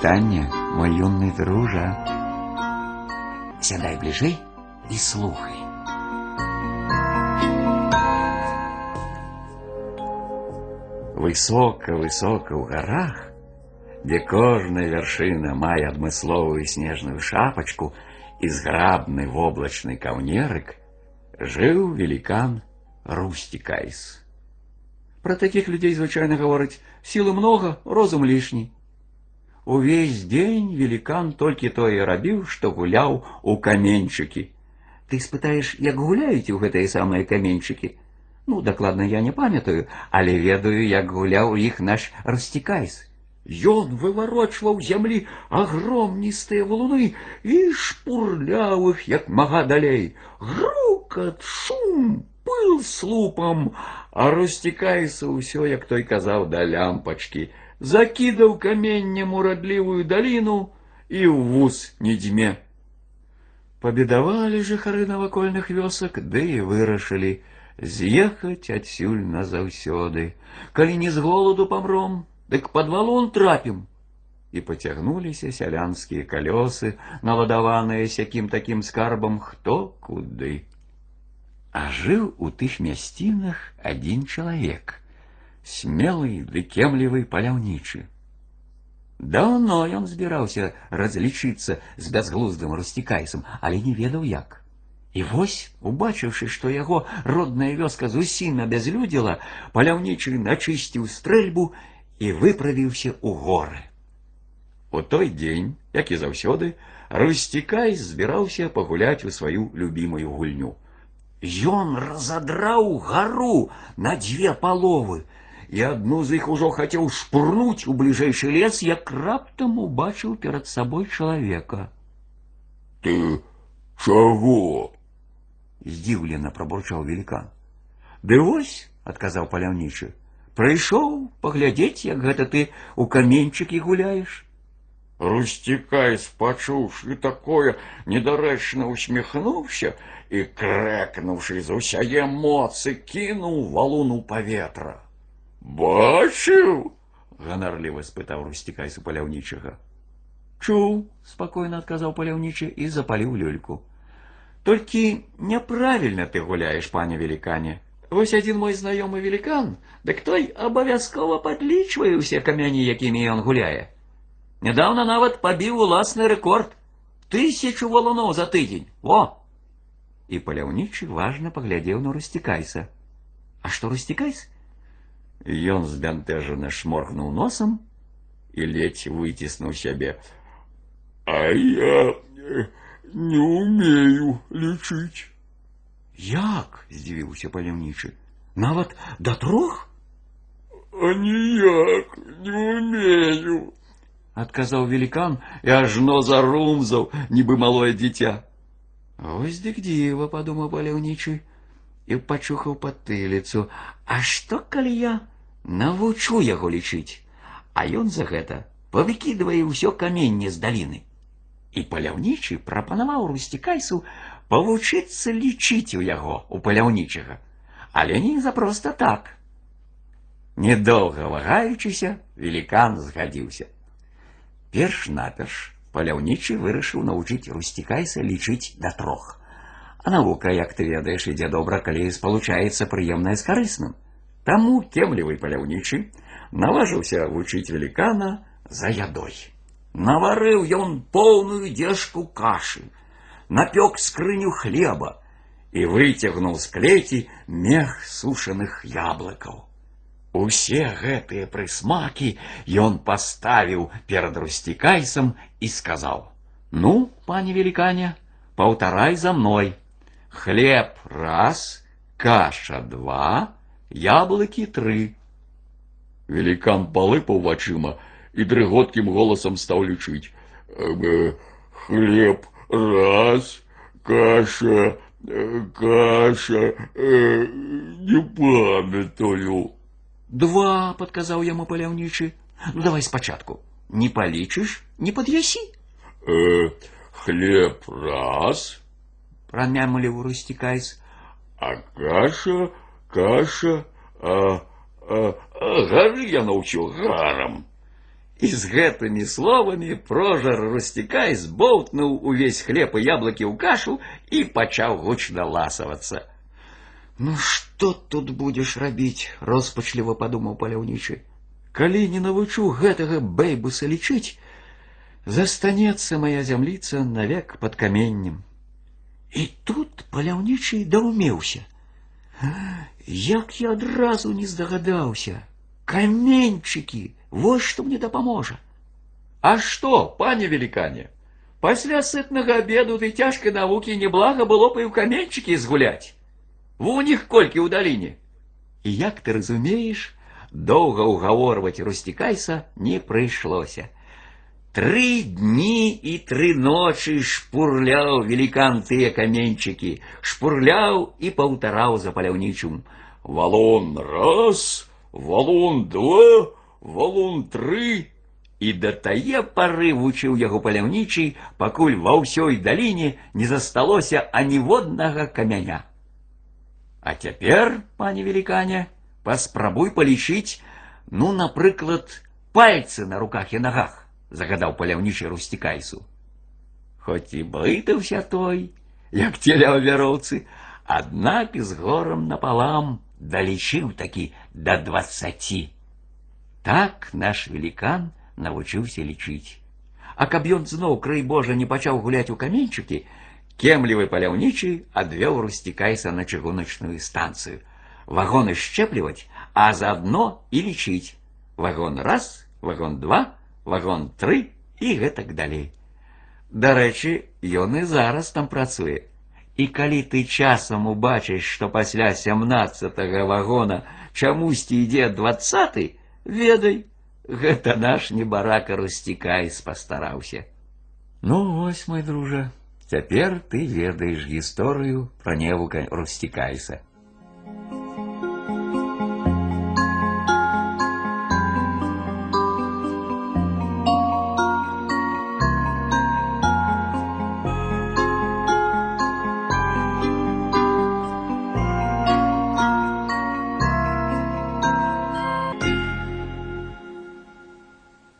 вітання, мой юный дружа. Сядай бліжэй і слухай. Высока-высока ў гарах, дзе кожная вяршына мае адмысловую снежную шапачку і зграбны воблачны каўнерык, жыў великан Рустикайс. Про таких людей звычайно гавораць силы много, розум лишний. Увесь день великан только то и рабіў, што гуляў у каменьчыкі. Ты спытаеш, як гуляюць у гэтыя самыя каменьчыкі? Ну, дакладна я не памятаю, але ведаю, як гуляў іх наш расцікайс. Ён выварочваў зямлі агромністыя валуны і шпурляў іх як мага далей. Грукат, шум, пыл слупам, а расцікайся ўсё, як той казаў да лямпачкі, закідаў каменнем урадлівую даліну і ў вуз не дзьме. Пабедавалі жыхары навакольных вёсак, ды і вырашылі, з'ехаць адсюль назаўсёды. Калі не з голаду памром, дык пад валун трапім. І пацягнуліся сялянскія калёсы, наладаваныя сякім такім скарбам хто куды. А жыў у тых мясцінах адзін чалавек, смелы ды кемлівы паляўнічы. Даўно ён збіраўся разлічыцца з бязглуздым расцікайцам, але не ведаў як. І вось, убачыўшы, што яго родная вёска зусім абязлюдзіла, паляўнічы начысціў стрэльбу і выправіўся ў горы. У той дзень, як і заўсёды, Русцікай збіраўся пагуляць у сваю любімую гульню. Ён разадраў гару на дзве паловы, і адну з іх ужо хацеў шпурнуць у бліжэйшы лес, як раптам убачыў перад сабой чалавека. Ты чаго? здзіўлена пробурчаў великан. Ды вось, адказаў паляўнічы, прыйшоў паглядзець, як гэта ты у каменьчыкі гуляеш. Русцікай, спачуўшы такое, недарэчна усміхнуўся і, крэкнуўшы з усяе моцы, кінуў валун у паветра. Бачыў? ганарліва спытаў Русцікайс у паляўнічага. Чуў, спакойна адказаў паляўнічы і запаліў люльку. Только неправильно ты гуляешь, пане великане. Вось один мой знакомый великан, дык той абавязкова падлічвае ўсе камяні, якімі ён гуляе. Нядаўна нават пабіў уласны рэкорд. Тысячу валуноў за тыдзень. Во! І паляўнічы важна паглядзеў на расцікайса. А што расцікайс? Ён збянтэжана шморгнуў носам і ледзь выціснуў сябе. А я не умею лечить. Як? здзівіўся паляўнічы. Нават да трох? А ніяк не умею. Адказаў великан і ажно зарумзаў, нібы малое дзіця. Ось дык дзіва, падумаў паляўнічы і пачухаў патыліцу. А што калі я навучу яго лічыць, а ён за гэта павыкідвае ўсё каменне з даліны і паляўнічы прапанаваў русцікайсу павучыцца лічыць у яго у паляўнічага, але не за проста так. Недоўга вагаючыся, великан згадзіўся. Перш-наперш паляўнічы вырашыў навучыць русцікайса лічыць да трох. А навука, як ты ведаеш, ідзе добра, калі спалучаецца прыемнае з карысным. Таму кемлівы паляўнічы наважыўся вучыць великана за ядой. Наварыў ён поўную дзежку кашы, напёк скрыню хлеба і выцягнуў з клеці мех сушаных яблыкаў. Усе гэтыя прысмакі ён паставіў перад расцікайцам і сказаў: « Ну, пане великане, паўтарай за мной. Хлеб раз, каша два, яблыкі тры. Великан палыпаў вачыма, и дрыготким голосом стал лечить. Хлеб раз, каша, каша, э, не памятаю. Два, подказал ему паляўнічы. Ну давай спачатку. Не палічыш, не пад'ясі. Э, хлеб раз, прамямліў расцікайц. А каша, каша, а, а, а гары я научил гарам. І з гэтымі словамі прожар Рустікай збоўтнуў увесь хлеб і яблыкі ў кашу і пачаў гучна ласавацца. Ну што тут будзеш рабіць, роспачліва падумаў паляўнічы. Калі не навучу гэтага бэйбуса лічыць, застанецца моя зямліца навек под каменнем. І тут паляўнічы даўмеўся. Як я адразу не здагадаўся. Каменьчыкі, вось што мне дапаможа. А што, пане велікане, пасля сытнага обеду ты цяжкай навукі неблага было б і ў каменьчыкі згуляць. Во у них колькі ў даліне. І як ты разумееш, доўга ўгаворваць Русцікайса не прыйшлося. Тры дні і тры ночы шпурляў велікан тыя каменьчыкі, шпурляў і паўтараў за паляўнічым. Валон раз, валун два, валун тры. І да тае пары вучыў яго паляўнічый, пакуль ва ўсёй даліне не засталося аніводнага камяня. А цяпер, пане велікане, паспрабуй палічыць, ну, напрыклад, пальцы на руках і нагах, загадаў паляўнічы русцікайсу. Хоць і блытаўся той, як целя ў вяроўцы, аднак з горам напалам далічыў такі да дваццаці. Так наш велікан навучыўся лічыць. А каб ён зноў крый Божа не пачаў гуляць у каменьчыкі, кемлівы паляўнічы адвёў русцікайса на чыгуначную станцыю. Вагоны шчэпліваць, а заадно і лічыць. Вагон раз, вагон два, вагон тры і гэтак далей. Дарэчы, ён і зараз там працуе. І калі ты часам убачыш, што пасля сямнаццатага вагона чамусьці ідзе двадцаты, ведай, гэта наш небарака Русцікай пастараўся. Ну вось, мой дружа, цяпер ты ведаеш гісторыю пра невука Русцікайса.